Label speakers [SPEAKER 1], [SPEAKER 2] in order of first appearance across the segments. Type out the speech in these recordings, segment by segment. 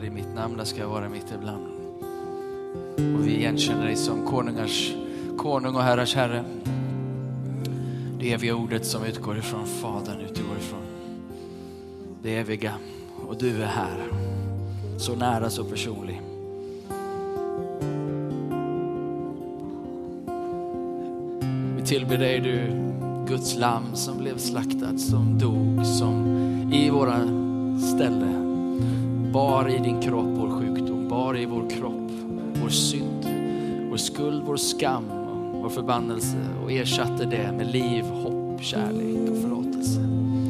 [SPEAKER 1] i mitt namn, där ska jag vara mitt ibland. Och vi igenkänner dig som konungars konung och herrars herre. Det eviga ordet som utgår ifrån Fadern, utgår ifrån det eviga. Och du är här, så nära, så personlig. Vi tillber dig du Guds lamm som blev slaktad, som dog, som i våra ställe bar i din kropp vår sjukdom, bar i vår kropp vår synd, vår skuld, vår skam, vår förbannelse och ersatte det med liv, hopp, kärlek och förlåtelse. Mm.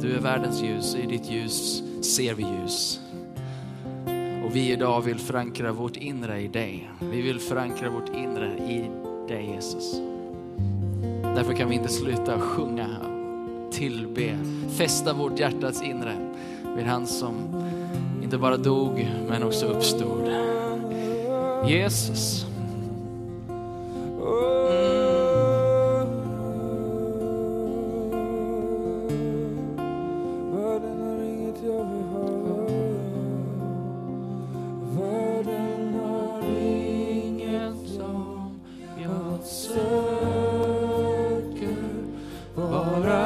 [SPEAKER 1] Du är världens ljus i ditt ljus ser vi ljus. Och vi idag vill förankra vårt inre i dig. Vi vill förankra vårt inre i dig Jesus. Därför kan vi inte sluta sjunga, tillbe, fästa vårt hjärtats inre vid han som inte bara dog men också uppstod. Jesus.
[SPEAKER 2] Bara Jesus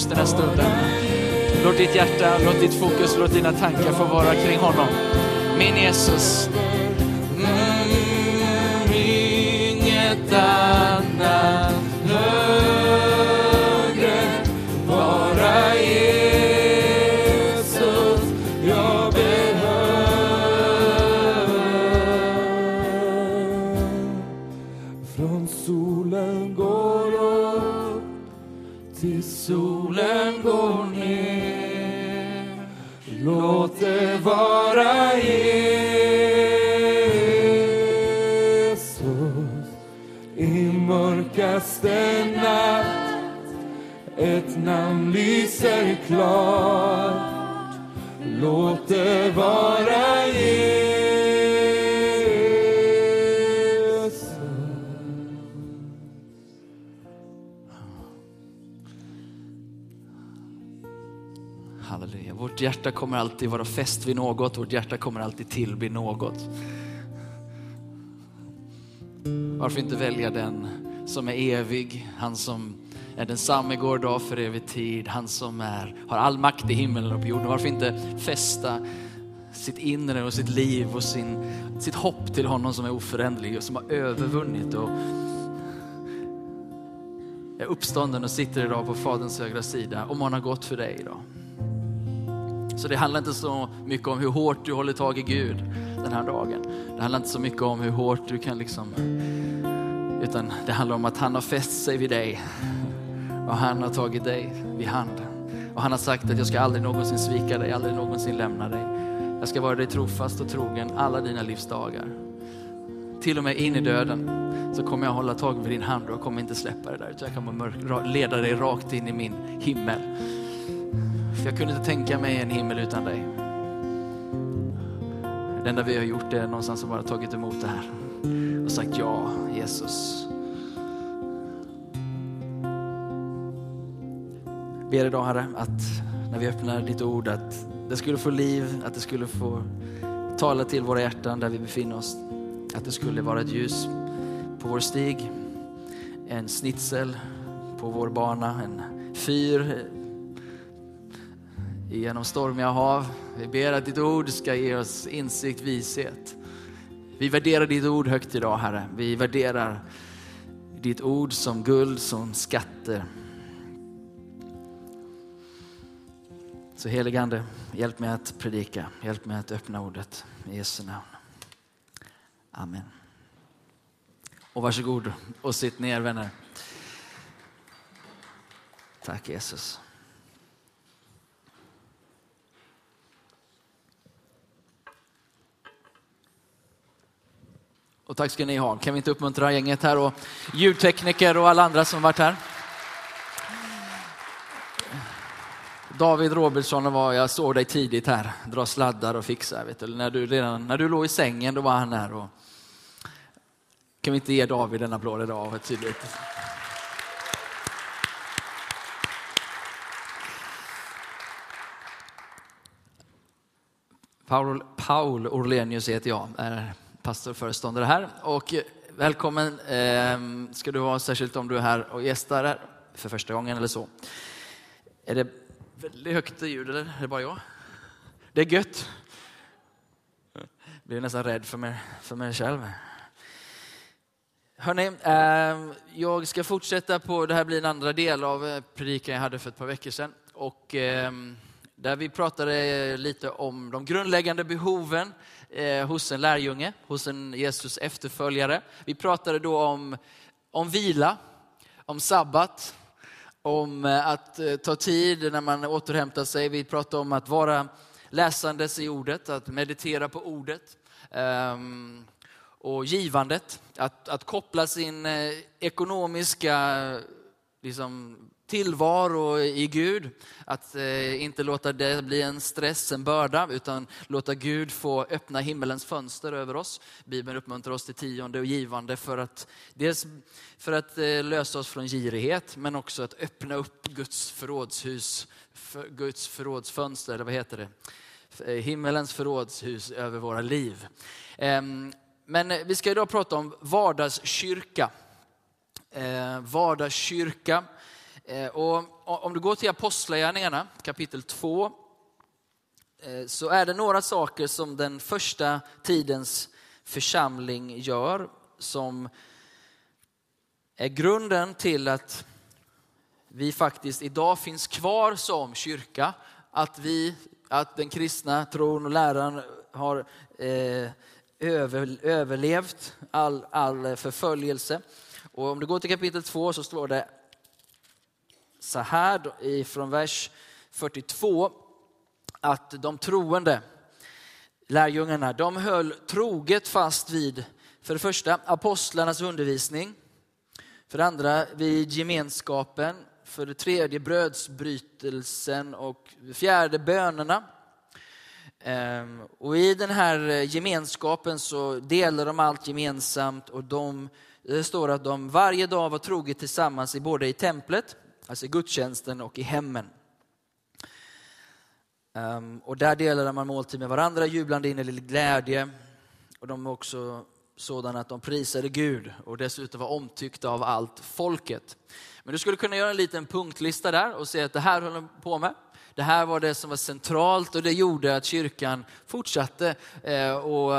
[SPEAKER 2] Jesus
[SPEAKER 1] den här stunden. Låt ditt hjärta, låt ditt fokus, låt dina tankar få vara kring honom. Min Jesus. Halleluja. Vårt hjärta kommer alltid vara fäst vid något, vårt hjärta kommer alltid tillbe något. Varför inte välja den som är evig, han som är densamme igår, dag för evig tid, han som är, har all makt i himmelen och på jorden. Varför inte fästa sitt inre och sitt liv och sin, sitt hopp till honom som är oföränderlig och som har övervunnit och är uppstånden och sitter idag på Faderns högra sida om han har gått för dig idag. Så det handlar inte så mycket om hur hårt du håller tag i Gud den här dagen. Det handlar inte så mycket om hur hårt du kan liksom, utan det handlar om att han har fäst sig vid dig och han har tagit dig vid hand. Och han har sagt att jag ska aldrig någonsin svika dig, aldrig någonsin lämna dig. Jag ska vara dig trofast och trogen alla dina livsdagar. Till och med in i döden så kommer jag hålla tag vid din hand och jag kommer inte släppa det där. Utan jag kommer leda dig rakt in i min himmel. För jag kunde inte tänka mig en himmel utan dig. Det enda vi har gjort är någonstans att bara tagit emot det här och sagt ja, Jesus. Ber idag Herre att när vi öppnar ditt ord att det skulle få liv, att det skulle få tala till våra hjärtan där vi befinner oss. Att det skulle vara ett ljus på vår stig, en snitsel på vår bana, en fyr genom stormiga hav. Vi ber att ditt ord ska ge oss insikt, vishet. Vi värderar ditt ord högt idag Herre. Vi värderar ditt ord som guld, som skatter. Så heligande, hjälp mig att predika. Hjälp mig att öppna ordet. I Jesu namn. Amen. Och varsågod och sitt ner vänner. Tack Jesus. Och tack ska ni ha. Kan vi inte uppmuntra gänget här och ljudtekniker och alla andra som varit här? David Robertsson var, jag såg dig tidigt här, dra sladdar och fixa. Vet du. När, du redan, när du låg i sängen då var han här. Och... Kan vi inte ge David en applåd idag? Tydligt. Paul, Paul Orlenius heter jag, är pastorföreståndare här. Och eh, välkommen eh, ska du vara, särskilt om du är här och gästar här för första gången eller så. Är det väldigt högt ljud eller är det bara jag? Det är gött. Jag blir nästan rädd för mig, för mig själv. Hörrni, eh, jag ska fortsätta på, det här blir en andra del av eh, predikan jag hade för ett par veckor sedan. Och, eh, där vi pratade eh, lite om de grundläggande behoven eh, hos en lärjunge, hos en Jesus efterföljare. Vi pratade då om, om vila, om sabbat, om eh, att ta tid när man återhämtar sig. Vi pratade om att vara läsandes i ordet, att meditera på ordet. Ehm, och givandet, att, att koppla sin ekonomiska liksom, tillvaro i Gud. Att eh, inte låta det bli en stress, en börda, utan låta Gud få öppna himmelens fönster över oss. Bibeln uppmuntrar oss till tionde och givande för att dels för att eh, lösa oss från girighet, men också att öppna upp Guds förrådshus, för, Guds förrådsfönster, eller vad heter det? Eh, himmelens förrådshus över våra liv. Eh, men vi ska idag prata om vardagskyrka. Eh, vardagskyrka. Eh, och om du går till Apostlagärningarna kapitel 2 eh, så är det några saker som den första tidens församling gör som är grunden till att vi faktiskt idag finns kvar som kyrka. Att, vi, att den kristna tron och läran har eh, över, överlevt all, all förföljelse. Och om du går till kapitel 2 så står det så här från vers 42 att de troende lärjungarna, de höll troget fast vid, för det första, apostlarnas undervisning, för det andra vid gemenskapen, för det tredje brödsbrytelsen och det fjärde bönerna. Ehm, och i den här gemenskapen så delar de allt gemensamt och de, det står att de varje dag var troget tillsammans både i templet alltså i gudstjänsten och i hemmen. Um, och där delade man måltid med varandra, jublande in i glädje. Och de var också sådana att de prisade Gud och dessutom var omtyckta av allt folket. Men du skulle kunna göra en liten punktlista där och se att det här höll de på med. Det här var det som var centralt och det gjorde att kyrkan fortsatte eh, och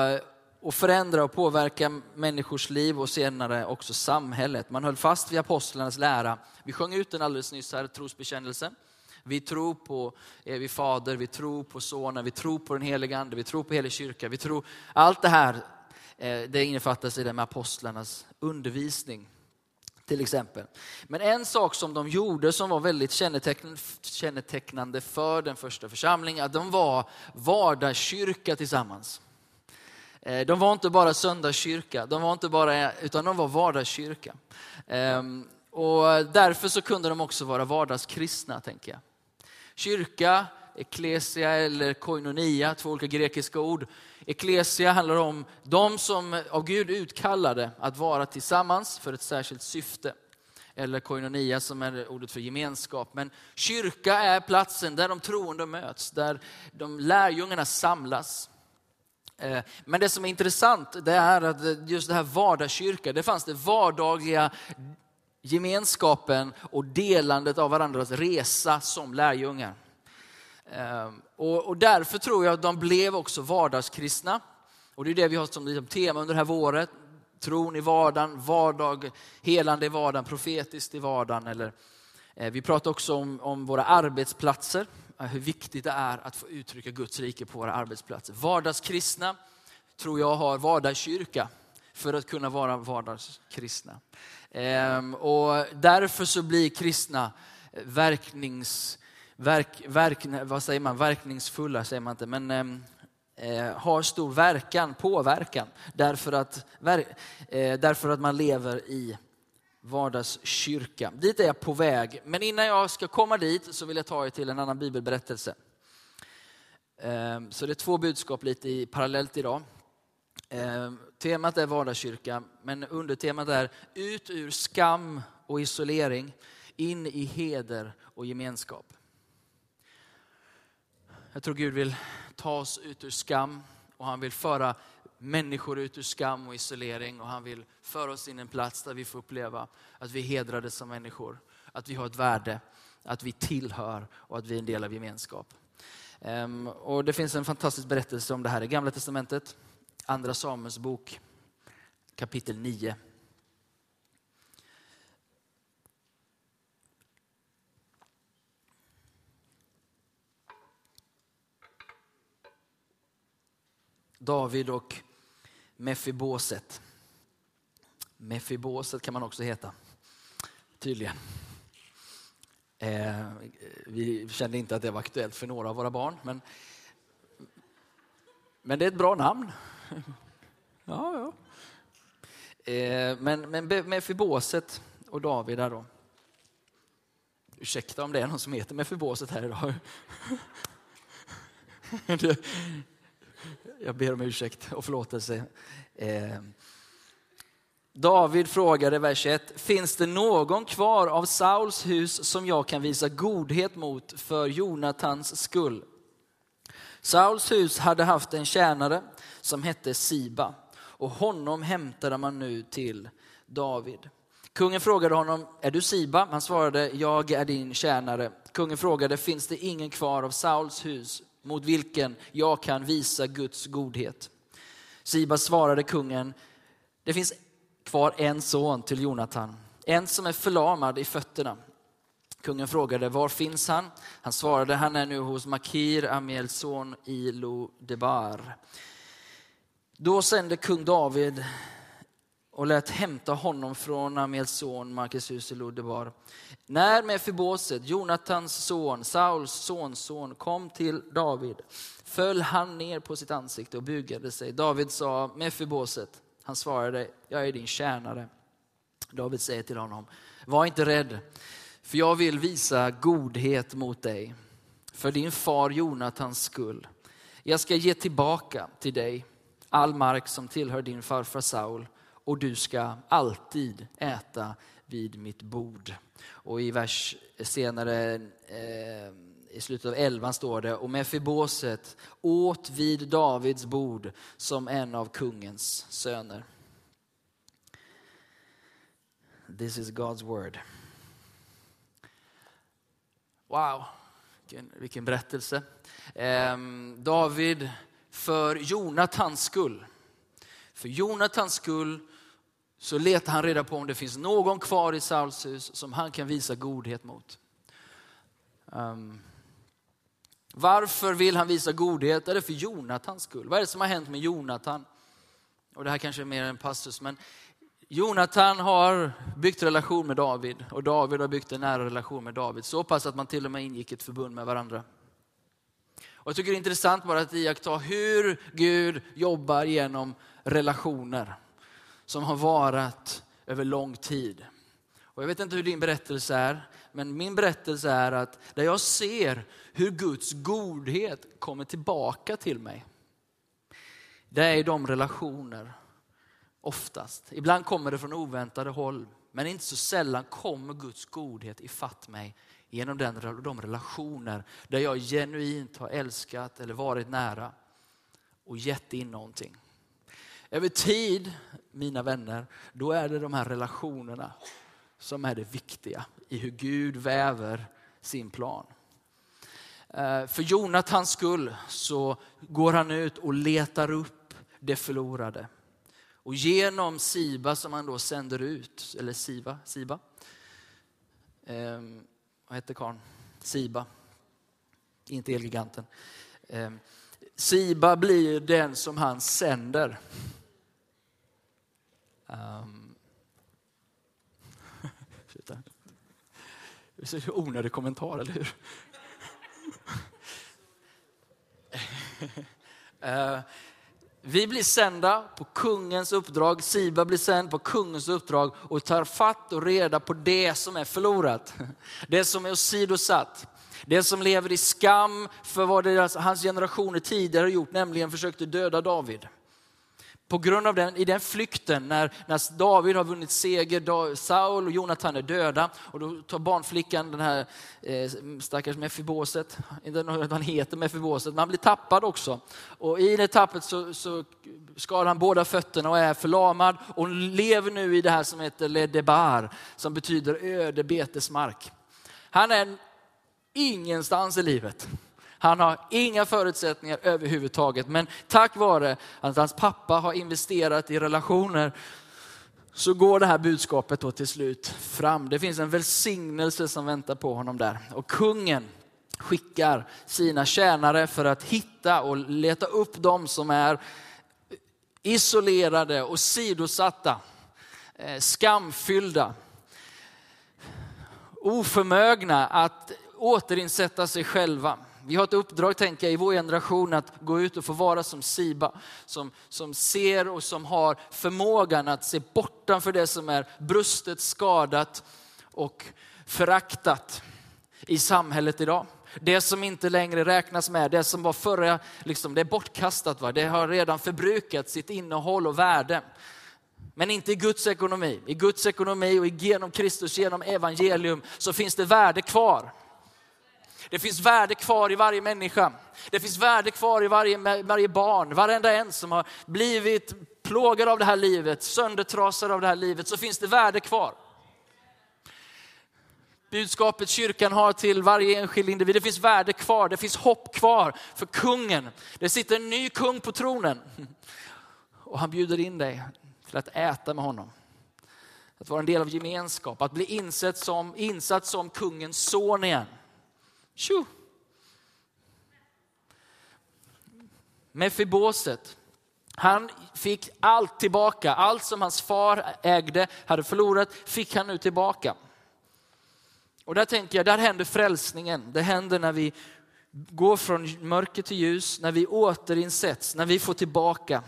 [SPEAKER 1] och förändra och påverka människors liv och senare också samhället. Man höll fast vid apostlarnas lära. Vi sjöng ut den alldeles nyss här, trosbekännelsen. Vi tror på evig fader, vi tror på sonen, vi tror på den heliga ande, vi tror på helig kyrka. Vi tror, allt det här eh, det innefattas i det med apostlarnas undervisning. Till exempel. Men en sak som de gjorde som var väldigt kännetecknande för den första församlingen, att de var vardagskyrka tillsammans. Eh, de var inte bara söndagskyrka, de var inte bara, utan de var vardagskyrka. Ehm, och därför så kunde de också vara vardagskristna, tänker jag. Kyrka, eklesia eller koinonia, två olika grekiska ord. Eklesia handlar om de som av Gud utkallade att vara tillsammans för ett särskilt syfte. Eller koinonia som är ordet för gemenskap. Men kyrka är platsen där de troende möts, där de lärjungarna samlas. Eh, men det som är intressant det är att just det här vardagskyrka, det fanns det vardagliga gemenskapen och delandet av varandras resa som lärjungar. Eh, och, därför tror jag att de blev också vardagskristna. Och det är det vi har som liksom tema under det här våret. Tron i vardagen, vardag, helande i vardagen, profetiskt i vardagen. Eller, eh, vi pratar också om, om våra arbetsplatser hur viktigt det är att få uttrycka Guds rike på våra arbetsplatser. Vardagskristna tror jag har vardagskyrka för att kunna vara vardagskristna. Ehm, och därför så blir kristna verknings, verk, verk, vad säger man, verkningsfulla, säger man inte, men ehm, eh, har stor verkan, påverkan, därför att, eh, därför att man lever i vardagskyrka. Dit är jag på väg, men innan jag ska komma dit så vill jag ta er till en annan bibelberättelse. Ehm, så det är två budskap lite parallellt idag. Ehm, temat är vardagskyrka, men undertemat är ut ur skam och isolering, in i heder och gemenskap. Jag tror Gud vill ta oss ut ur skam och han vill föra människor ut ur skam och isolering och han vill föra oss in en plats där vi får uppleva att vi är hedrade som människor, att vi har ett värde, att vi tillhör och att vi är en del av gemenskap. Um, och det finns en fantastisk berättelse om det här i Gamla Testamentet, Andra Samuels bok kapitel 9. David och Mefiboset. Mefiboset kan man också heta, tydligen. Eh, vi kände inte att det var aktuellt för några av våra barn, men, men det är ett bra namn. Ja, ja. Eh, men, men Mefiboset och David där då. Ursäkta om det är någon som heter Mefiboset här idag. Jag ber om ursäkt och förlåtelse. Eh, David frågade vers 1. Finns det någon kvar av Sauls hus som jag kan visa godhet mot för Jonatans skull? Sauls hus hade haft en tjänare som hette Siba och honom hämtade man nu till David. Kungen frågade honom, är du Siba? Han svarade, jag är din tjänare. Kungen frågade, finns det ingen kvar av Sauls hus mot vilken jag kan visa Guds godhet? Siba svarade kungen, det finns kvar en son till Jonathan, en som är förlamad i fötterna. Kungen frågade, var finns han? Han svarade, han är nu hos Makir, Amiels son i Lodebar. Då sände kung David och lät hämta honom från Amiels son Markus hus i Lodebar. När Mefiboset, Jonatans son, Sauls sonson, kom till David föll han ner på sitt ansikte och bugade sig. David sa Mefiboset. Han svarade, jag är din tjänare. David säger till honom, var inte rädd, för jag vill visa godhet mot dig, för din far Jonatans skull. Jag ska ge tillbaka till dig all mark som tillhör din farfar Saul och du ska alltid äta vid mitt bord. Och i vers senare, eh, i slutet av elvan står det, och Mefiboset åt vid Davids bord som en av kungens söner. This is God's word. Wow, vilken, vilken berättelse. Eh, David för Jonatans skull. För Jonatans skull så letar han reda på om det finns någon kvar i Sauls hus som han kan visa godhet mot. Um, varför vill han visa godhet? Är det för Jonatans skull? Vad är det som har hänt med Jonatan? Och det här kanske är mer en passus, men Jonatan har byggt relation med David och David har byggt en nära relation med David. Så pass att man till och med ingick ett förbund med varandra. Och jag tycker det är intressant bara att iaktta hur Gud jobbar genom relationer som har varat över lång tid. Och jag vet inte hur din berättelse är, men min berättelse är att där jag ser hur Guds godhet kommer tillbaka till mig. Det är i de relationer, oftast. Ibland kommer det från oväntade håll, men inte så sällan kommer Guds godhet ifatt mig genom den, de relationer där jag genuint har älskat eller varit nära och gett in någonting. Över tid, mina vänner, då är det de här relationerna som är det viktiga i hur Gud väver sin plan. Eh, för Jonathans skull så går han ut och letar upp det förlorade. Och genom Siba som han då sänder ut, eller Siva, Siba, eh, vad hette karln? Siba, inte Elgiganten. Eh, Siba blir den som han sänder. Um, det är onödig kommentar, eller hur? Eh, vi blir sända på kungens uppdrag, Siba blir sänd på kungens uppdrag och tar fatt och reda på det som är förlorat. Det som är åsidosatt. Det som lever i skam för vad deras, hans generationer tidigare gjort, nämligen försökte döda David på grund av den, i den flykten, när, när David har vunnit seger, Saul och Jonathan är döda, och då tar barnflickan, den här eh, stackars Mefiboset, inte att han heter Mefiboset, men han blir tappad också. Och i det tappet så, så skadar han båda fötterna och är förlamad och lever nu i det här som heter Ledebar, som betyder öde betesmark. Han är ingenstans i livet. Han har inga förutsättningar överhuvudtaget. Men tack vare att hans pappa har investerat i relationer så går det här budskapet då till slut fram. Det finns en välsignelse som väntar på honom där. Och kungen skickar sina tjänare för att hitta och leta upp dem som är isolerade och sidosatta, eh, skamfyllda, oförmögna att återinsätta sig själva. Vi har ett uppdrag, tänker jag, i vår generation att gå ut och få vara som Siba, som, som ser och som har förmågan att se bortanför det som är brustet, skadat och föraktat i samhället idag. Det som inte längre räknas med, det som var förra, liksom, det är bortkastat. Va? Det har redan förbrukat sitt innehåll och värde. Men inte i Guds ekonomi. I Guds ekonomi och genom Kristus, genom evangelium, så finns det värde kvar. Det finns värde kvar i varje människa. Det finns värde kvar i varje, varje barn, varenda en som har blivit plågad av det här livet, söndertrasad av det här livet, så finns det värde kvar. Budskapet kyrkan har till varje enskild individ, det finns värde kvar, det finns hopp kvar för kungen. Det sitter en ny kung på tronen. Och han bjuder in dig till att äta med honom. Att vara en del av gemenskap, att bli insatt som, insatt som kungens son igen. Tjo! Mefiboset, han fick allt tillbaka. Allt som hans far ägde, hade förlorat, fick han nu tillbaka. Och där tänker jag, där händer frälsningen. Det händer när vi går från mörker till ljus, när vi återinsätts, när vi får tillbaka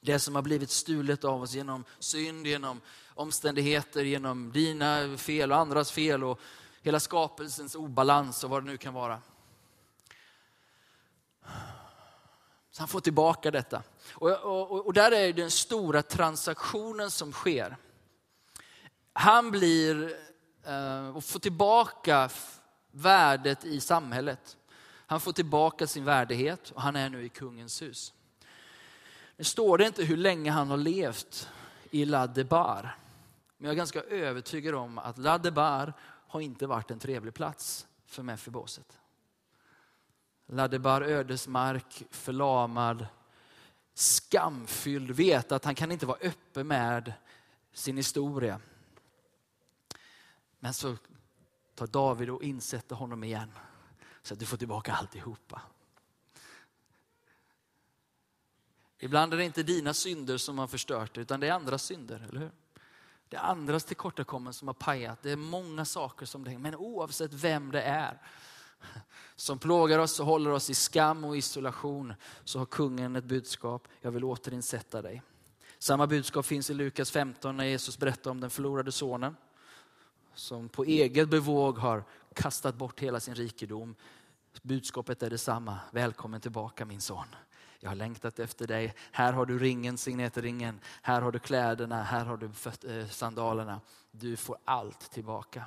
[SPEAKER 1] det som har blivit stulet av oss genom synd, genom omständigheter, genom dina fel och andras fel och hela skapelsens obalans och vad det nu kan vara. Så han får tillbaka detta. Och, och, och där är den stora transaktionen som sker. Han blir eh, och får tillbaka värdet i samhället. Han får tillbaka sin värdighet och han är nu i kungens hus. Nu står det inte hur länge han har levt i Ladebar. Men jag är ganska övertygad om att Ladebar har inte varit en trevlig plats för Mefiboset. Ladebar ödesmark, förlamad, skamfylld, vet att han kan inte vara öppen med sin historia. Men så tar David och insätter honom igen så att du får tillbaka alltihopa. Ibland är det inte dina synder som har förstört det, utan det är andra synder, eller hur? Det är andras tillkortakommanden som har pajat. Det är många saker som det hänger. Men oavsett vem det är som plågar oss och håller oss i skam och isolation så har kungen ett budskap. Jag vill återinsätta dig. Samma budskap finns i Lukas 15 när Jesus berättar om den förlorade sonen som på eget bevåg har kastat bort hela sin rikedom. Budskapet är detsamma. Välkommen tillbaka min son. Jag har längtat efter dig. Här har du ringen, signetringen. Här har du kläderna, här har du eh, sandalerna. Du får allt tillbaka.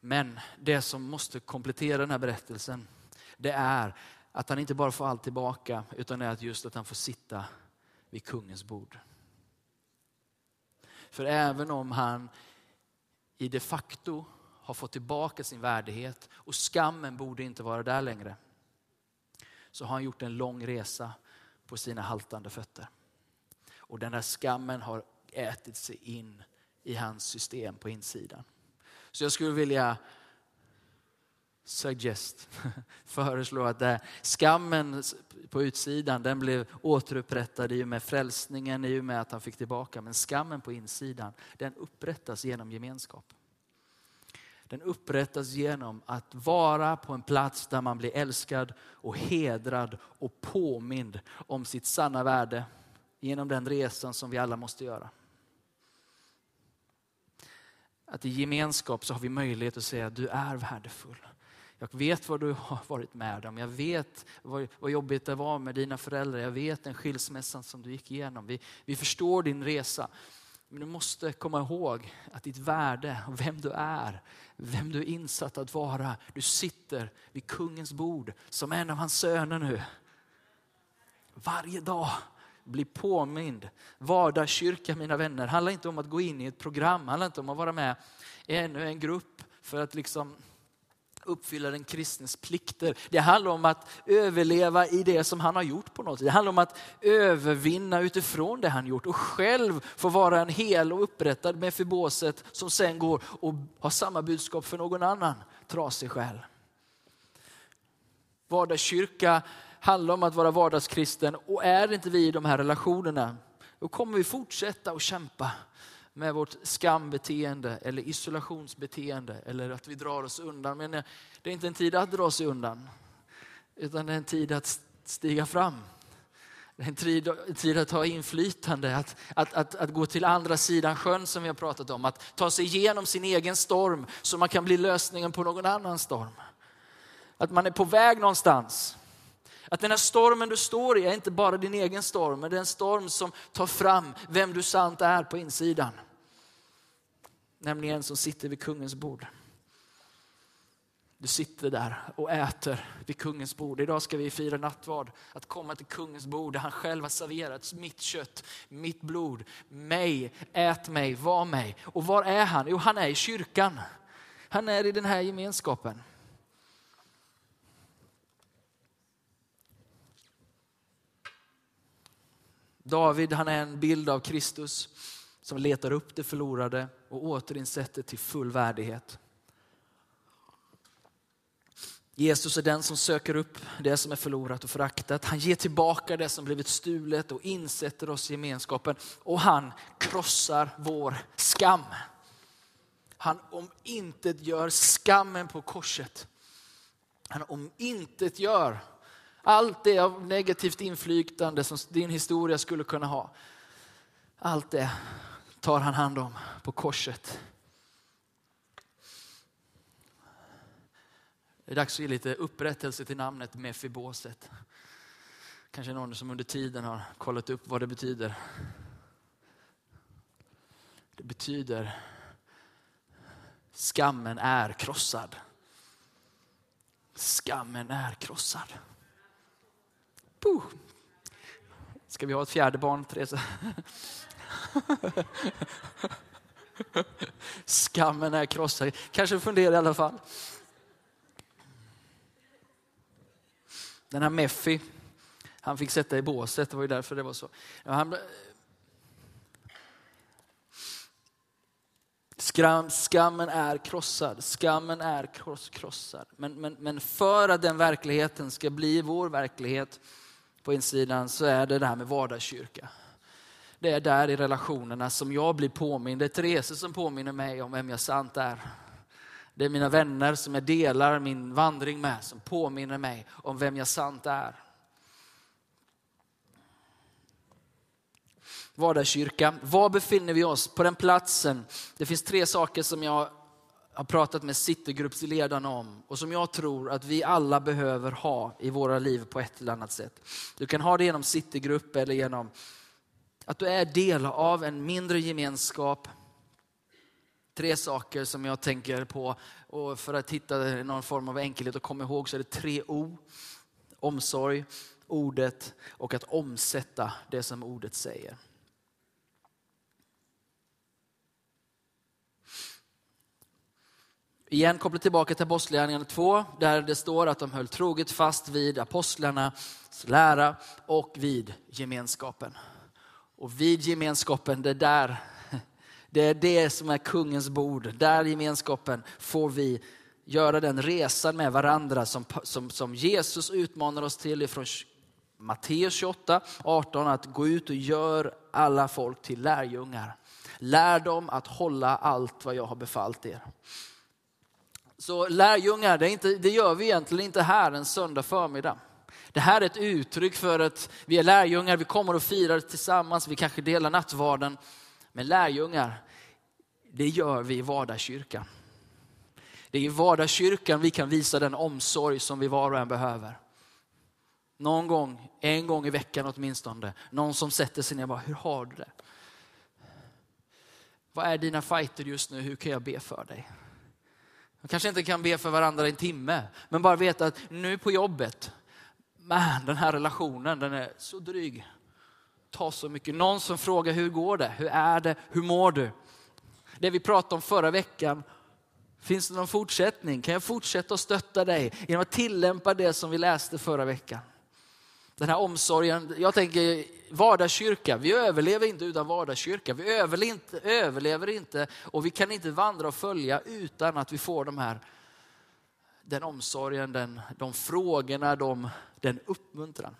[SPEAKER 1] Men det som måste komplettera den här berättelsen, det är att han inte bara får allt tillbaka, utan det är att just att han får sitta vid kungens bord. För även om han i de facto har fått tillbaka sin värdighet och skammen borde inte vara där längre så har han gjort en lång resa på sina haltande fötter. Och den här skammen har ätit sig in i hans system på insidan. Så jag skulle vilja suggest, föreslå att det, skammen på utsidan den blev återupprättad i och med frälsningen, i och med att han fick tillbaka. Men skammen på insidan den upprättas genom gemenskap. Den upprättas genom att vara på en plats där man blir älskad och hedrad och påmind om sitt sanna värde genom den resan som vi alla måste göra. Att i gemenskap så har vi möjlighet att säga att du är värdefull. Jag vet vad du har varit med om. Jag vet vad, vad jobbigt det var med dina föräldrar. Jag vet den skilsmässan som du gick igenom. Vi, vi förstår din resa. Men du måste komma ihåg att ditt värde vem du är, vem du är insatt att vara. Du sitter vid kungens bord som en av hans söner nu. Varje dag bli påmind. Vardagskyrka mina vänner handlar inte om att gå in i ett program, handlar inte om att vara med i ännu en grupp för att liksom uppfylla den kristnes plikter. Det handlar om att överleva i det som han har gjort på något Det handlar om att övervinna utifrån det han gjort och själv få vara en hel och upprättad med förbåset som sen går och har samma budskap för någon annan trasig själ. Vardagskyrka handlar om att vara vardagskristen och är inte vi i de här relationerna, då kommer vi fortsätta att kämpa med vårt skambeteende eller isolationsbeteende eller att vi drar oss undan. Men eh, det är inte en tid att dra sig undan, utan det är en tid att stiga fram. Det är en tid, en tid att ha inflytande, att, att, att, att gå till andra sidan sjön som vi har pratat om. Att ta sig igenom sin egen storm så man kan bli lösningen på någon annan storm. Att man är på väg någonstans. Att den här stormen du står i är inte bara din egen storm, men det är en storm som tar fram vem du sant är på insidan. Nämligen en som sitter vid kungens bord. Du sitter där och äter vid kungens bord. Idag ska vi fira nattvard. Att komma till kungens bord där han själv har serverat mitt kött, mitt blod, mig, ät mig, var mig. Och var är han? Jo, han är i kyrkan. Han är i den här gemenskapen. David han är en bild av Kristus som letar upp det förlorade och återinsätter till full värdighet. Jesus är den som söker upp det som är förlorat och föraktat. Han ger tillbaka det som blivit stulet och insätter oss i gemenskapen. Och han krossar vår skam. Han om intet gör skammen på korset. Han om intet gör allt det av negativt inflytande som din historia skulle kunna ha. Allt det tar han hand om på korset. Det är dags att ge lite upprättelse till namnet Mefiboset. Kanske någon som under tiden har kollat upp vad det betyder. Det betyder skammen är krossad. Skammen är krossad. Puh. Ska vi ha ett fjärde barn, Therese? Skammen är krossad. Kanske fundera i alla fall. Den här Meffi, han fick sätta i båset, det var ju därför det var så. Han, Skram, skammen är krossad, skammen är kross, krossad. Men, men, men för att den verkligheten ska bli vår verklighet på insidan så är det det här med vardagskyrka. Det är där i relationerna som jag blir påmind. Det är Therese som påminner mig om vem jag sant är. Det är mina vänner som jag delar min vandring med som påminner mig om vem jag sant är. Vardagskyrka. Var befinner vi oss? På den platsen. Det finns tre saker som jag har pratat med Citygruppsledarna om och som jag tror att vi alla behöver ha i våra liv på ett eller annat sätt. Du kan ha det genom Citygrupp eller genom att du är del av en mindre gemenskap. Tre saker som jag tänker på och för att hitta någon form av enkelhet och komma ihåg så är det tre O. Omsorg, ordet och att omsätta det som ordet säger. Igen kopplat tillbaka till Apostlagärningarna 2, där det står att de höll troget fast vid apostlarnas lära och vid gemenskapen. Och vid gemenskapen, det där, det är det som är kungens bord. Där gemenskapen får vi göra den resan med varandra som, som, som Jesus utmanar oss till ifrån Matteus 28, 18, att gå ut och gör alla folk till lärjungar. Lär dem att hålla allt vad jag har befallt er. Så lärjungar, det, inte, det gör vi egentligen inte här en söndag förmiddag. Det här är ett uttryck för att vi är lärjungar, vi kommer och firar tillsammans, vi kanske delar nattvarden. Men lärjungar, det gör vi i vardagskyrkan. Det är i vardagskyrkan vi kan visa den omsorg som vi var och en behöver. Någon gång, en gång i veckan åtminstone, någon som sätter sig ner och bara, hur har du det? Vad är dina fighter just nu? Hur kan jag be för dig? Man kanske inte kan be för varandra i en timme, men bara veta att nu på jobbet, man, den här relationen, den är så dryg. Ta så mycket. Någon som frågar hur går det? Hur är det? Hur mår du? Det vi pratade om förra veckan, finns det någon fortsättning? Kan jag fortsätta att stötta dig genom att tillämpa det som vi läste förra veckan? Den här omsorgen, jag tänker vardagskyrka, vi överlever inte utan vardagskyrka. Vi överlever inte, överlever inte och vi kan inte vandra och följa utan att vi får de här, den omsorgen, den, de frågorna, de, den uppmuntran.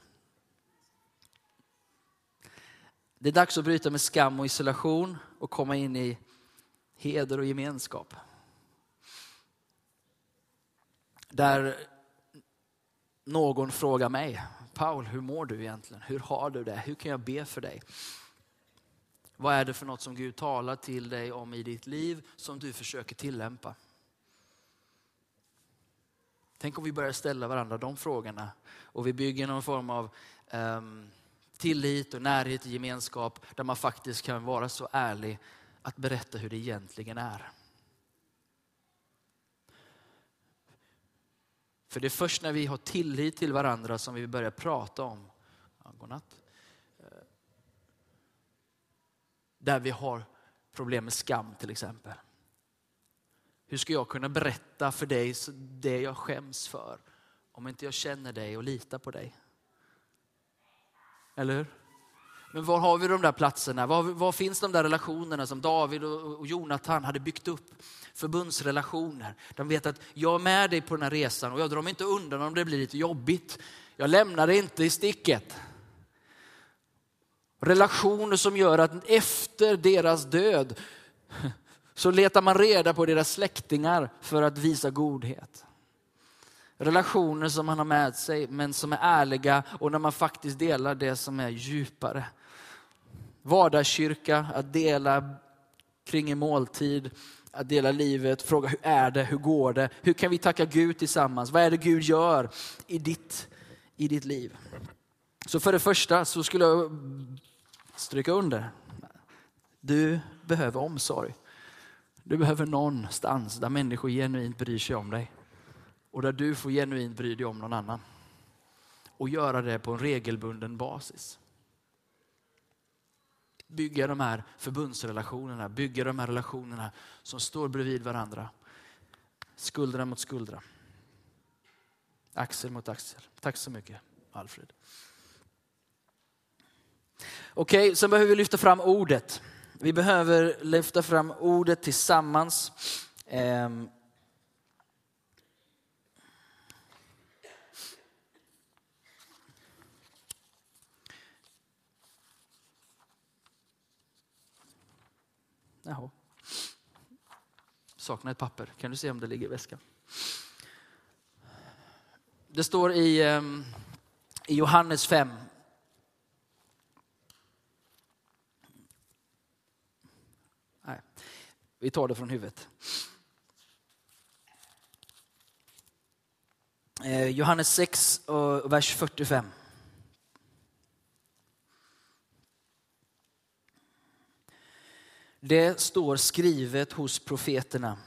[SPEAKER 1] Det är dags att bryta med skam och isolation och komma in i heder och gemenskap. Där någon frågar mig, Paul, hur mår du egentligen? Hur har du det? Hur kan jag be för dig? Vad är det för något som Gud talar till dig om i ditt liv som du försöker tillämpa? Tänk om vi börjar ställa varandra de frågorna och vi bygger någon form av um, tillit och närhet och gemenskap där man faktiskt kan vara så ärlig att berätta hur det egentligen är. För det är först när vi har tillit till varandra som vi börjar prata om, ja, godnatt, eh, där vi har problem med skam till exempel. Hur ska jag kunna berätta för dig det jag skäms för om inte jag känner dig och litar på dig? Eller hur? Men var har vi de där platserna? Var, var finns de där relationerna som David och, och Jonathan hade byggt upp? Förbundsrelationer. De vet att jag är med dig på den här resan och jag drar mig inte undan om det blir lite jobbigt. Jag lämnar dig inte i sticket. Relationer som gör att efter deras död så letar man reda på deras släktingar för att visa godhet. Relationer som man har med sig men som är ärliga och när man faktiskt delar det som är djupare. Vardagskyrka, att dela kring en måltid, att dela livet, fråga hur är det, hur går det, hur kan vi tacka Gud tillsammans, vad är det Gud gör i ditt, i ditt liv. Så för det första så skulle jag stryka under, du behöver omsorg. Du behöver någonstans där människor genuint bryr sig om dig. Och där du får genuint bry dig om någon annan. Och göra det på en regelbunden basis. Bygga de här förbundsrelationerna, bygga de här relationerna som står bredvid varandra. Skuldra mot skuldra. Axel mot axel. Tack så mycket Alfred. Okej, okay, sen behöver vi lyfta fram ordet. Vi behöver lyfta fram ordet tillsammans. Ehm, Jaha. Saknar ett papper. Kan du se om det ligger i väskan? Det står i, ehm, i Johannes 5. Nej, vi tar det från huvudet. Eh, Johannes 6, vers 45. Det står skrivet hos profeterna.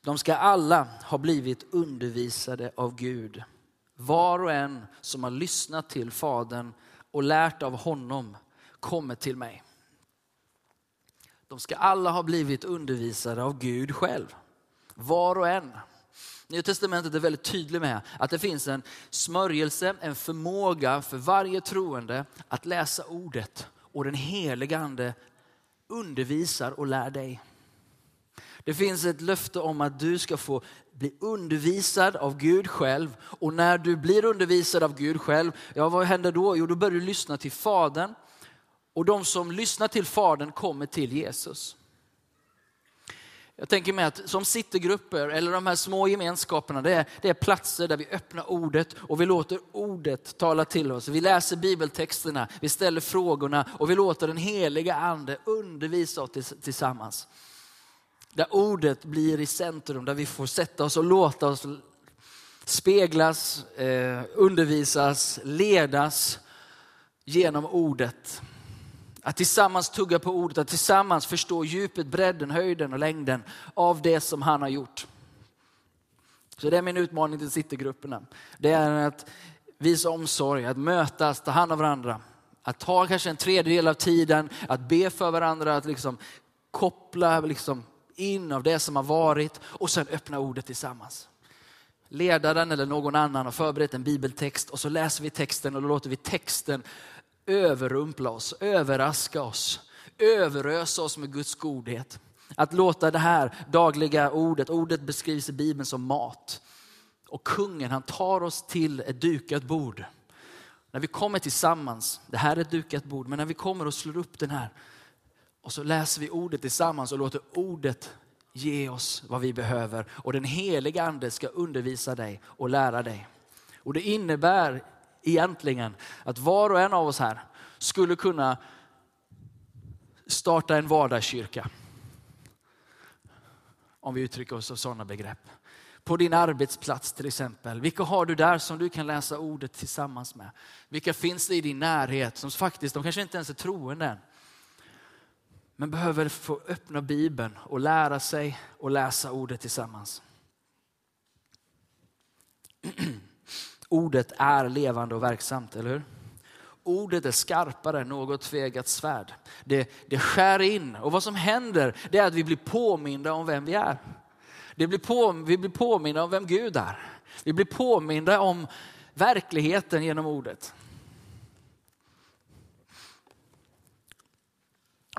[SPEAKER 1] De ska alla ha blivit undervisade av Gud. Var och en som har lyssnat till Fadern och lärt av honom kommer till mig. De ska alla ha blivit undervisade av Gud själv. Var och en. Nya testamentet är väldigt tydligt med att det finns en smörjelse, en förmåga för varje troende att läsa ordet och den heliga ande undervisar och lär dig. Det finns ett löfte om att du ska få bli undervisad av Gud själv. Och när du blir undervisad av Gud själv, ja vad händer då? Jo, då börjar du lyssna till Fadern. Och de som lyssnar till Fadern kommer till Jesus. Jag tänker mig att som sittergrupper eller de här små gemenskaperna, det är, det är platser där vi öppnar ordet och vi låter ordet tala till oss. Vi läser bibeltexterna, vi ställer frågorna och vi låter den heliga ande undervisa oss tillsammans. Där ordet blir i centrum, där vi får sätta oss och låta oss speglas, eh, undervisas, ledas genom ordet. Att tillsammans tugga på ordet, att tillsammans förstå djupet, bredden, höjden och längden av det som han har gjort. Så det är min utmaning till Citygrupperna. Det är att visa omsorg, att mötas, ta hand om varandra. Att ta kanske en tredjedel av tiden, att be för varandra, att liksom koppla liksom in av det som har varit och sen öppna ordet tillsammans. Ledaren eller någon annan har förberett en bibeltext och så läser vi texten och då låter vi texten överrumpla oss, överraska oss, överösa oss med Guds godhet. Att låta det här dagliga ordet, ordet beskrivs i Bibeln som mat. Och kungen han tar oss till ett dukat bord. När vi kommer tillsammans, det här är ett dukat bord, men när vi kommer och slår upp den här och så läser vi ordet tillsammans och låter ordet ge oss vad vi behöver. Och den heliga ande ska undervisa dig och lära dig. Och det innebär egentligen att var och en av oss här skulle kunna starta en vardagskyrka. Om vi uttrycker oss av sådana begrepp. På din arbetsplats till exempel. Vilka har du där som du kan läsa ordet tillsammans med? Vilka finns det i din närhet som faktiskt, de kanske inte ens är troende än. Men behöver få öppna Bibeln och lära sig och läsa ordet tillsammans. Ordet är levande och verksamt, eller hur? Ordet är skarpare än något tvegat svärd. Det, det skär in och vad som händer det är att vi blir påminda om vem vi är. Det blir på, vi blir påminda om vem Gud är. Vi blir påminda om verkligheten genom ordet.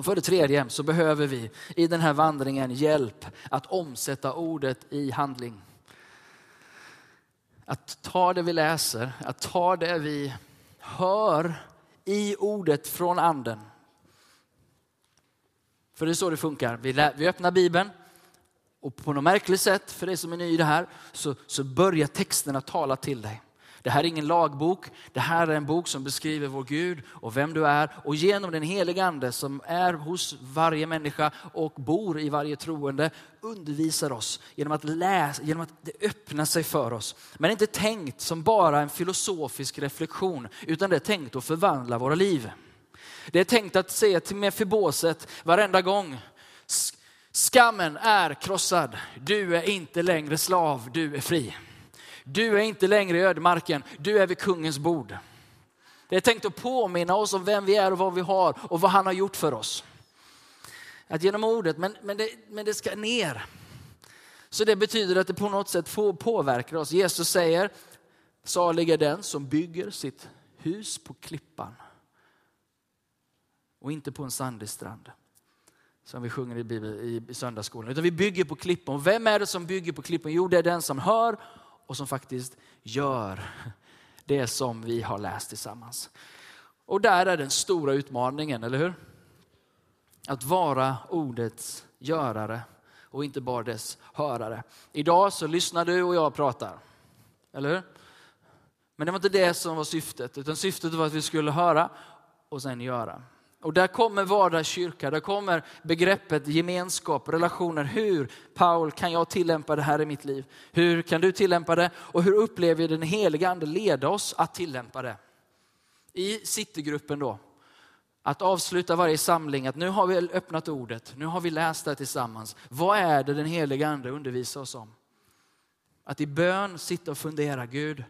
[SPEAKER 1] För det tredje så behöver vi i den här vandringen hjälp att omsätta ordet i handling. Att ta det vi läser, att ta det vi hör i ordet från anden. För det är så det funkar. Vi, lä- vi öppnar Bibeln och på något märkligt sätt, för dig som är ny i det här, så, så börjar texterna tala till dig. Det här är ingen lagbok, det här är en bok som beskriver vår Gud och vem du är. Och genom den heliga ande som är hos varje människa och bor i varje troende undervisar oss genom att läsa, genom att det öppnar sig för oss. Men inte tänkt som bara en filosofisk reflektion, utan det är tänkt att förvandla våra liv. Det är tänkt att säga till Mefiboset varenda gång, skammen är krossad, du är inte längre slav, du är fri. Du är inte längre i ödemarken, du är vid kungens bord. Det är tänkt att påminna oss om vem vi är och vad vi har och vad han har gjort för oss. Att genom ordet, men, men, det, men det ska ner. Så det betyder att det på något sätt får påverka oss. Jesus säger, salig är den som bygger sitt hus på klippan och inte på en sandig strand. Som vi sjunger i, Bibel, i söndagsskolan. Utan vi bygger på klippan. Och vem är det som bygger på klippan? Jo, det är den som hör och som faktiskt gör det som vi har läst tillsammans. Och där är den stora utmaningen, eller hur? Att vara ordets görare och inte bara dess hörare. Idag så lyssnar du och jag pratar, eller hur? Men det var inte det som var syftet, utan syftet var att vi skulle höra och sen göra. Och där kommer vardagskyrka, där kommer begreppet gemenskap, relationer. Hur, Paul, kan jag tillämpa det här i mitt liv? Hur kan du tillämpa det? Och hur upplever den heliga ande leda oss att tillämpa det? I Citygruppen då, att avsluta varje samling, att nu har vi öppnat ordet, nu har vi läst det tillsammans. Vad är det den heliga ande undervisar oss om? Att i bön sitta och fundera, Gud,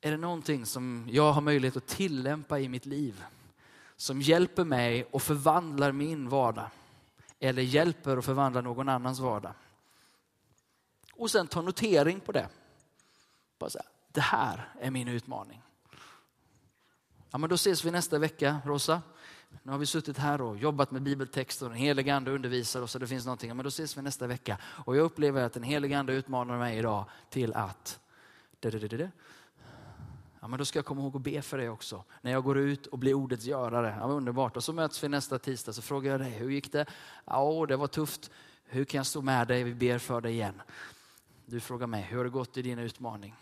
[SPEAKER 1] är det någonting som jag har möjlighet att tillämpa i mitt liv? Som hjälper mig och förvandlar min vardag. Eller hjälper och förvandlar någon annans vardag. Och sen ta notering på det. Bara så här, det här är min utmaning. Ja, men då ses vi nästa vecka, Rosa. Nu har vi suttit här och jobbat med bibeltexter och den heliga ande undervisar oss och det finns någonting. Ja, men då ses vi nästa vecka. Och jag upplever att den heliga ande utmanar mig idag till att Ja, men då ska jag komma ihåg att be för dig också. När jag går ut och blir ordets görare. Ja, underbart. Och så möts vi nästa tisdag så frågar jag dig, hur gick det? Ja, det var tufft. Hur kan jag stå med dig? Vi ber för dig igen. Du frågar mig, hur har det gått i din utmaning?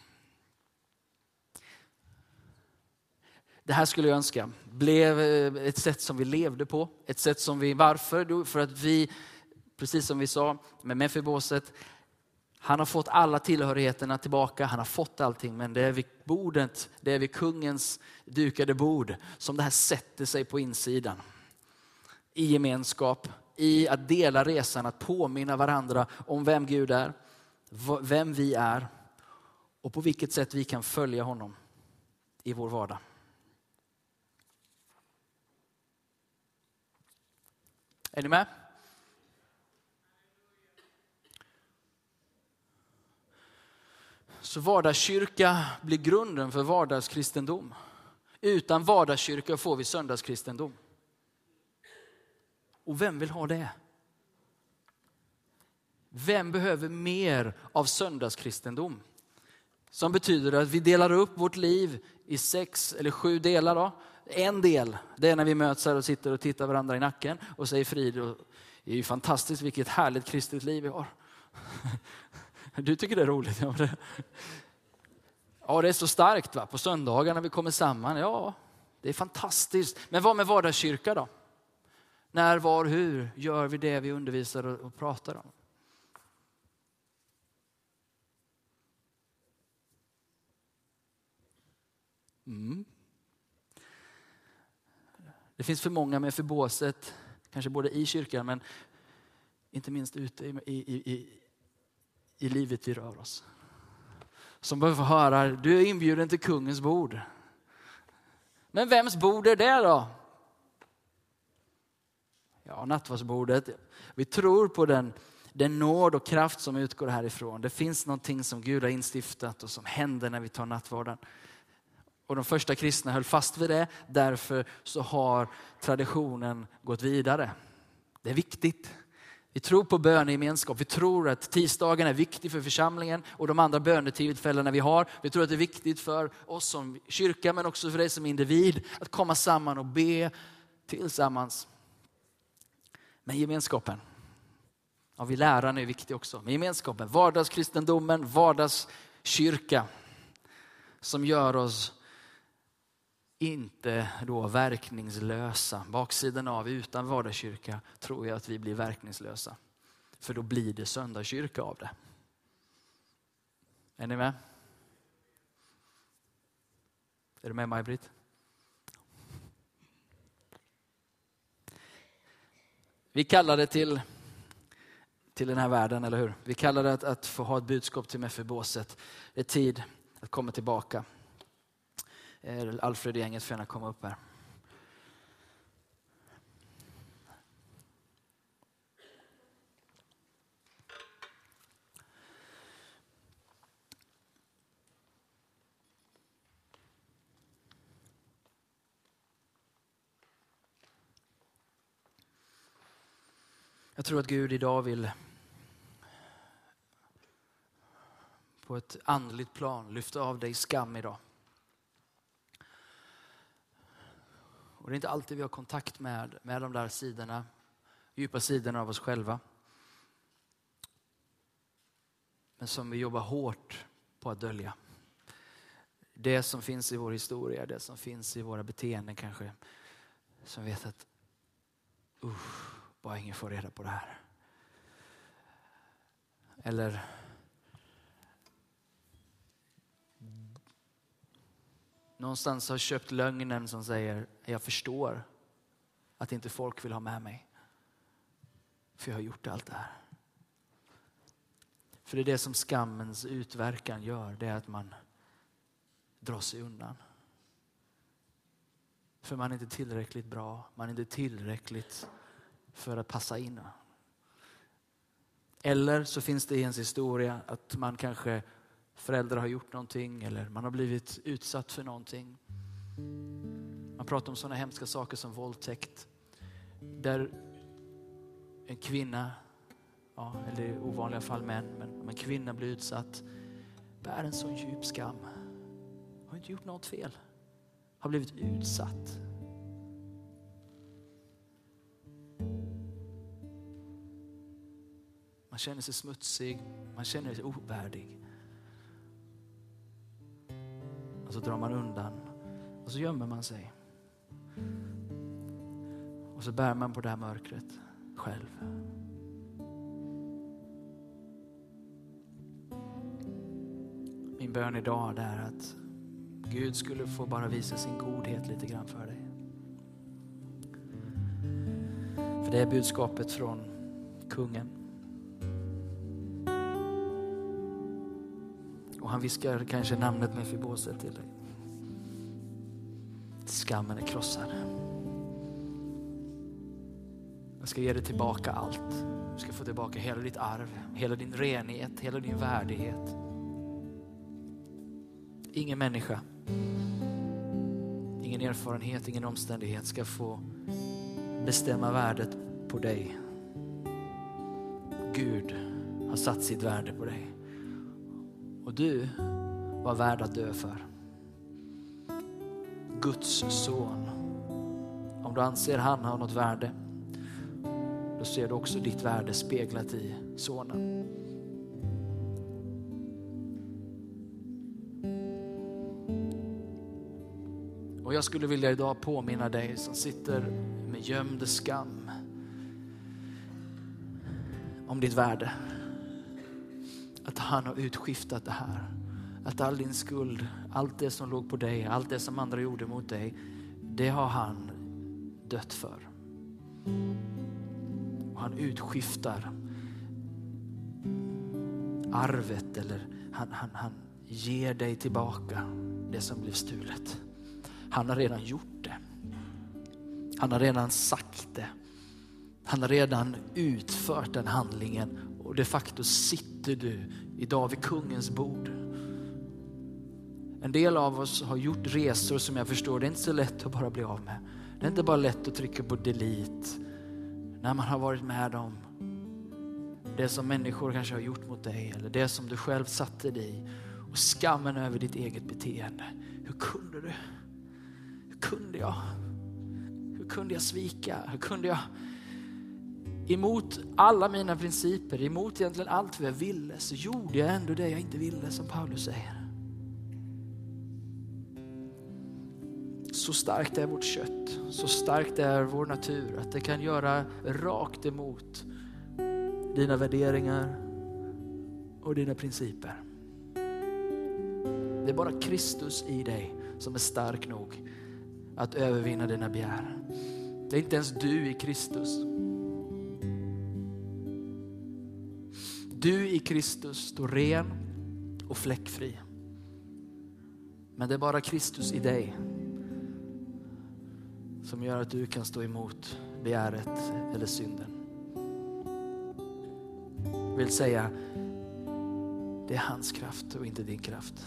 [SPEAKER 1] Det här skulle jag önska blev eh, ett sätt som vi levde på. Ett sätt som vi, varför? För att vi, precis som vi sa med Mefiboset, han har fått alla tillhörigheterna tillbaka, han har fått allting, men det är vid bordet, det är vid kungens dukade bord som det här sätter sig på insidan. I gemenskap, i att dela resan, att påminna varandra om vem Gud är, vem vi är och på vilket sätt vi kan följa honom i vår vardag. Är ni med? Så vardagskyrka blir grunden för vardagskristendom. Utan vardagskyrka får vi söndagskristendom. Och vem vill ha det? Vem behöver mer av söndagskristendom? Som betyder att vi delar upp vårt liv i sex eller sju delar. Då. En del, det är när vi möts här och sitter och tittar varandra i nacken och säger frid. Och det är ju fantastiskt vilket härligt kristet liv vi har. Du tycker det är roligt? Ja, det, ja, det är så starkt va? på söndagar när vi kommer samman. Ja, det är fantastiskt. Men vad med vardagskyrka då? När, var, hur gör vi det vi undervisar och pratar om? Mm. Det finns för många med förbåset, kanske både i kyrkan men inte minst ute i, i, i, i livet vi rör oss. Som behöver höra, du är inbjuden till kungens bord. Men vems bord är det då? Ja, nattvardsbordet. Vi tror på den, den nåd och kraft som utgår härifrån. Det finns någonting som Gud har instiftat och som händer när vi tar nattvarden. Och de första kristna höll fast vid det. Därför så har traditionen gått vidare. Det är viktigt. Vi tror på bönegemenskap. Vi tror att tisdagen är viktig för församlingen och de andra bönetillfällena vi har. Vi tror att det är viktigt för oss som kyrka men också för dig som individ att komma samman och be tillsammans. Men gemenskapen, ja, vi lärarna är viktig också. Men gemenskapen, vardagskristendomen, vardagskyrka som gör oss inte då verkningslösa. Baksidan av utan vardagskyrka tror jag att vi blir verkningslösa. För då blir det söndagskyrka av det. Är ni med? Är du med Maj-Britt? Vi kallar det till, till den här världen, eller hur? Vi kallar det att, att få ha ett budskap till Mefiboset. Det är tid att komma tillbaka. Eh, Alfred och gänget får gärna komma upp här. Jag tror att Gud idag vill på ett andligt plan lyfta av dig skam idag. Och det är inte alltid vi har kontakt med, med de där sidorna, djupa sidorna av oss själva. Men som vi jobbar hårt på att dölja. Det som finns i vår historia, det som finns i våra beteenden kanske. Som vet att, usch, bara ingen får reda på det här. Eller någonstans har köpt lögnen som säger, jag förstår att inte folk vill ha med mig. För jag har gjort allt det här. För det är det som skammens utverkan gör, det är att man drar sig undan. För man är inte tillräckligt bra, man är inte tillräckligt för att passa in. Eller så finns det i ens historia att man kanske föräldrar har gjort någonting eller man har blivit utsatt för någonting. Man pratar om sådana hemska saker som våldtäkt. Där en kvinna, ja, eller i ovanliga fall män, men om en kvinna blir utsatt, bär en sån djup skam. Har inte gjort något fel. Har blivit utsatt. Man känner sig smutsig, man känner sig ovärdig. Och så drar man undan och så gömmer man sig. Och så bär man på det här mörkret själv. Min bön idag är att Gud skulle få bara visa sin godhet lite grann för dig. För det är budskapet från kungen. Och han viskar kanske namnet Mefiboset till dig. Skammen är krossad. Jag ska ge dig tillbaka allt. Du ska få tillbaka hela ditt arv, hela din renhet, hela din värdighet. Ingen människa, ingen erfarenhet, ingen omständighet ska få bestämma värdet på dig. Gud har satt sitt värde på dig. Du var värd att dö för. Guds son. Om du anser han har något värde, då ser du också ditt värde speglat i sonen. Och jag skulle vilja idag påminna dig som sitter med gömd skam om ditt värde. Han har utskiftat det här. Att all din skuld, allt det som låg på dig, allt det som andra gjorde mot dig, det har han dött för. Och han utskiftar arvet eller han, han, han ger dig tillbaka det som blev stulet. Han har redan gjort det. Han har redan sagt det. Han har redan utfört den handlingen och de facto sitter du idag vid kungens bord. En del av oss har gjort resor som jag förstår, det är inte så lätt att bara bli av med. Det är inte bara lätt att trycka på delete när man har varit med om det som människor kanske har gjort mot dig eller det som du själv satte dig i och skammen över ditt eget beteende. Hur kunde du? Hur kunde jag? Hur kunde jag svika? Hur kunde jag emot alla mina principer, emot egentligen allt vad jag ville, så gjorde jag ändå det jag inte ville som Paulus säger. Så starkt är vårt kött, så starkt är vår natur att det kan göra rakt emot dina värderingar och dina principer. Det är bara Kristus i dig som är stark nog att övervinna dina begär. Det är inte ens du i Kristus. Du i Kristus står ren och fläckfri. Men det är bara Kristus i dig som gör att du kan stå emot begäret eller synden. Jag vill säga, det är hans kraft och inte din kraft.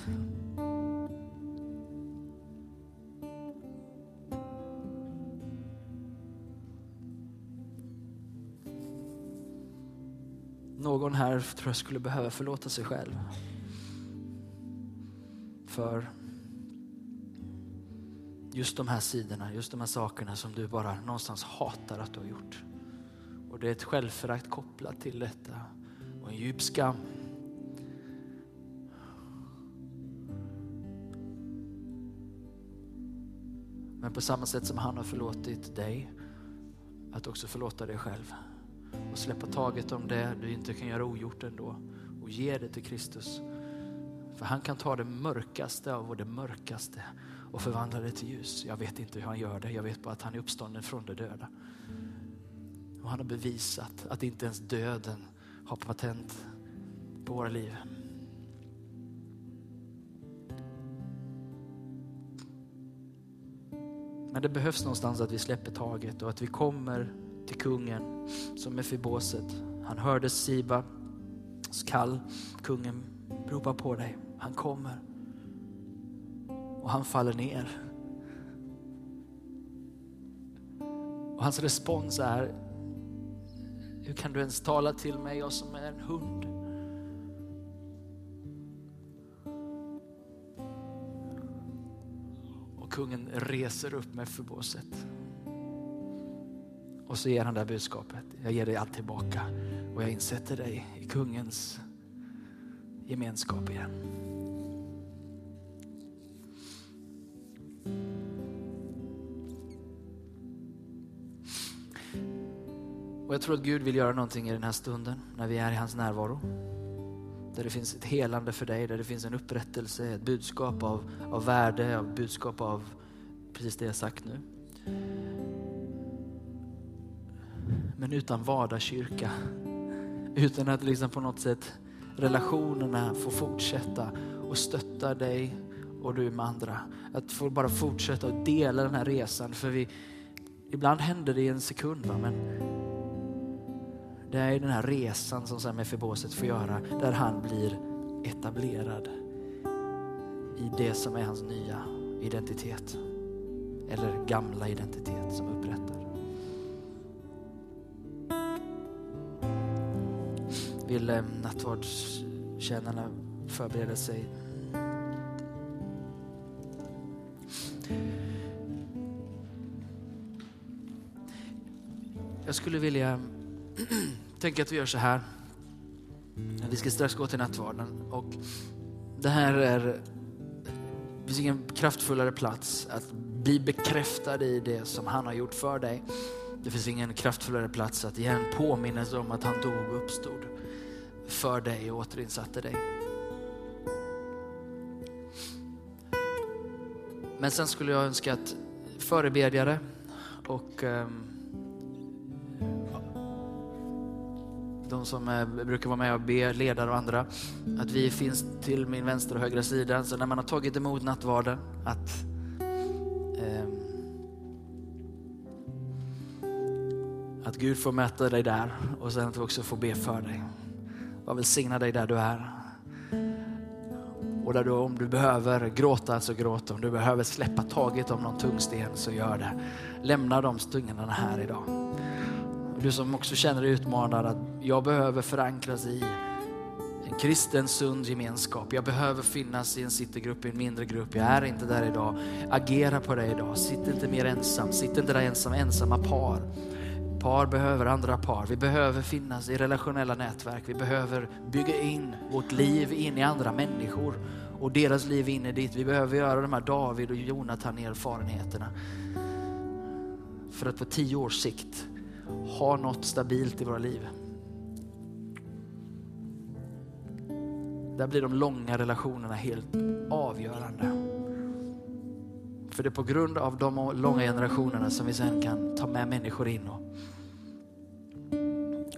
[SPEAKER 1] Någon här tror jag skulle behöva förlåta sig själv. För just de här sidorna, just de här sakerna som du bara någonstans hatar att du har gjort. Och det är ett självförakt kopplat till detta och en djup skam. Men på samma sätt som han har förlåtit dig, att också förlåta dig själv och släppa taget om det du inte kan göra ogjort ändå och ge det till Kristus. För han kan ta det mörkaste av det mörkaste och förvandla det till ljus. Jag vet inte hur han gör det, jag vet bara att han är uppstånden från de döda. Och han har bevisat att inte ens döden har patent på våra liv. Men det behövs någonstans att vi släpper taget och att vi kommer till kungen som är Fiboset. Han hörde Siba kall. Kungen ropar på dig. Han kommer. Och han faller ner. Och hans respons är, hur kan du ens tala till mig, jag som är en hund? Och kungen reser upp med förbåset. Och så ger han det här budskapet. Jag ger dig allt tillbaka. Och jag insätter dig i kungens gemenskap igen. Och jag tror att Gud vill göra någonting i den här stunden när vi är i hans närvaro. Där det finns ett helande för dig, där det finns en upprättelse, ett budskap av, av värde, av budskap av precis det jag sagt nu. Men utan vardagskyrka, utan att liksom på något sätt relationerna får fortsätta och stötta dig och du med andra. Att få bara fortsätta och dela den här resan. För vi, ibland händer det i en sekund, va? men det är den här resan som sen Mefiboset får göra, där han blir etablerad i det som är hans nya identitet. Eller gamla identitet som upprättar. Vill eh, nattvardstjänarna förbereda sig? Jag skulle vilja tänka att vi gör så här. Vi ska strax gå till nattvarden och det här är, det finns ingen kraftfullare plats att bli bekräftad i det som han har gjort för dig. Det finns ingen kraftfullare plats att igen påminnas om att han dog och uppstod för dig och återinsatte dig. Men sen skulle jag önska att förebedjare och um, de som brukar vara med och be, ledare och andra, att vi finns till min vänstra och högra sida. Så när man har tagit emot nattvarden, att ehm, att Gud får möta dig där och sen att vi också får be för dig. Jag välsignar dig där du är. Och där du, om du behöver gråta så gråt. Om du behöver släppa taget om någon tung sten så gör det. Lämna de stunderna här idag. Du som också känner dig utmanad att jag behöver förankras i en kristen sund gemenskap. Jag behöver finnas i en citygrupp, i en mindre grupp. Jag är inte där idag. Agera på det idag. Sitt inte mer ensam. Sitt inte där ensam, ensamma par. Par behöver andra par. Vi behöver finnas i relationella nätverk. Vi behöver bygga in vårt liv in i andra människor och deras liv in i ditt. Vi behöver göra de här David och Jonathan erfarenheterna. För att på tio års sikt ha något stabilt i våra liv. Där blir de långa relationerna helt avgörande. För det är på grund av de långa generationerna som vi sen kan ta med människor in och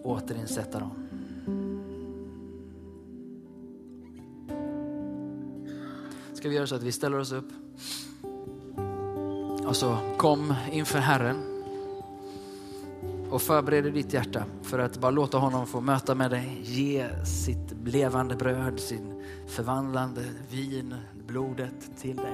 [SPEAKER 1] återinsätta dem. Ska vi göra så att vi ställer oss upp och så kom inför Herren och förbered ditt hjärta för att bara låta honom få möta med dig, ge sitt levande bröd, sin förvandlande vin, blodet till dig.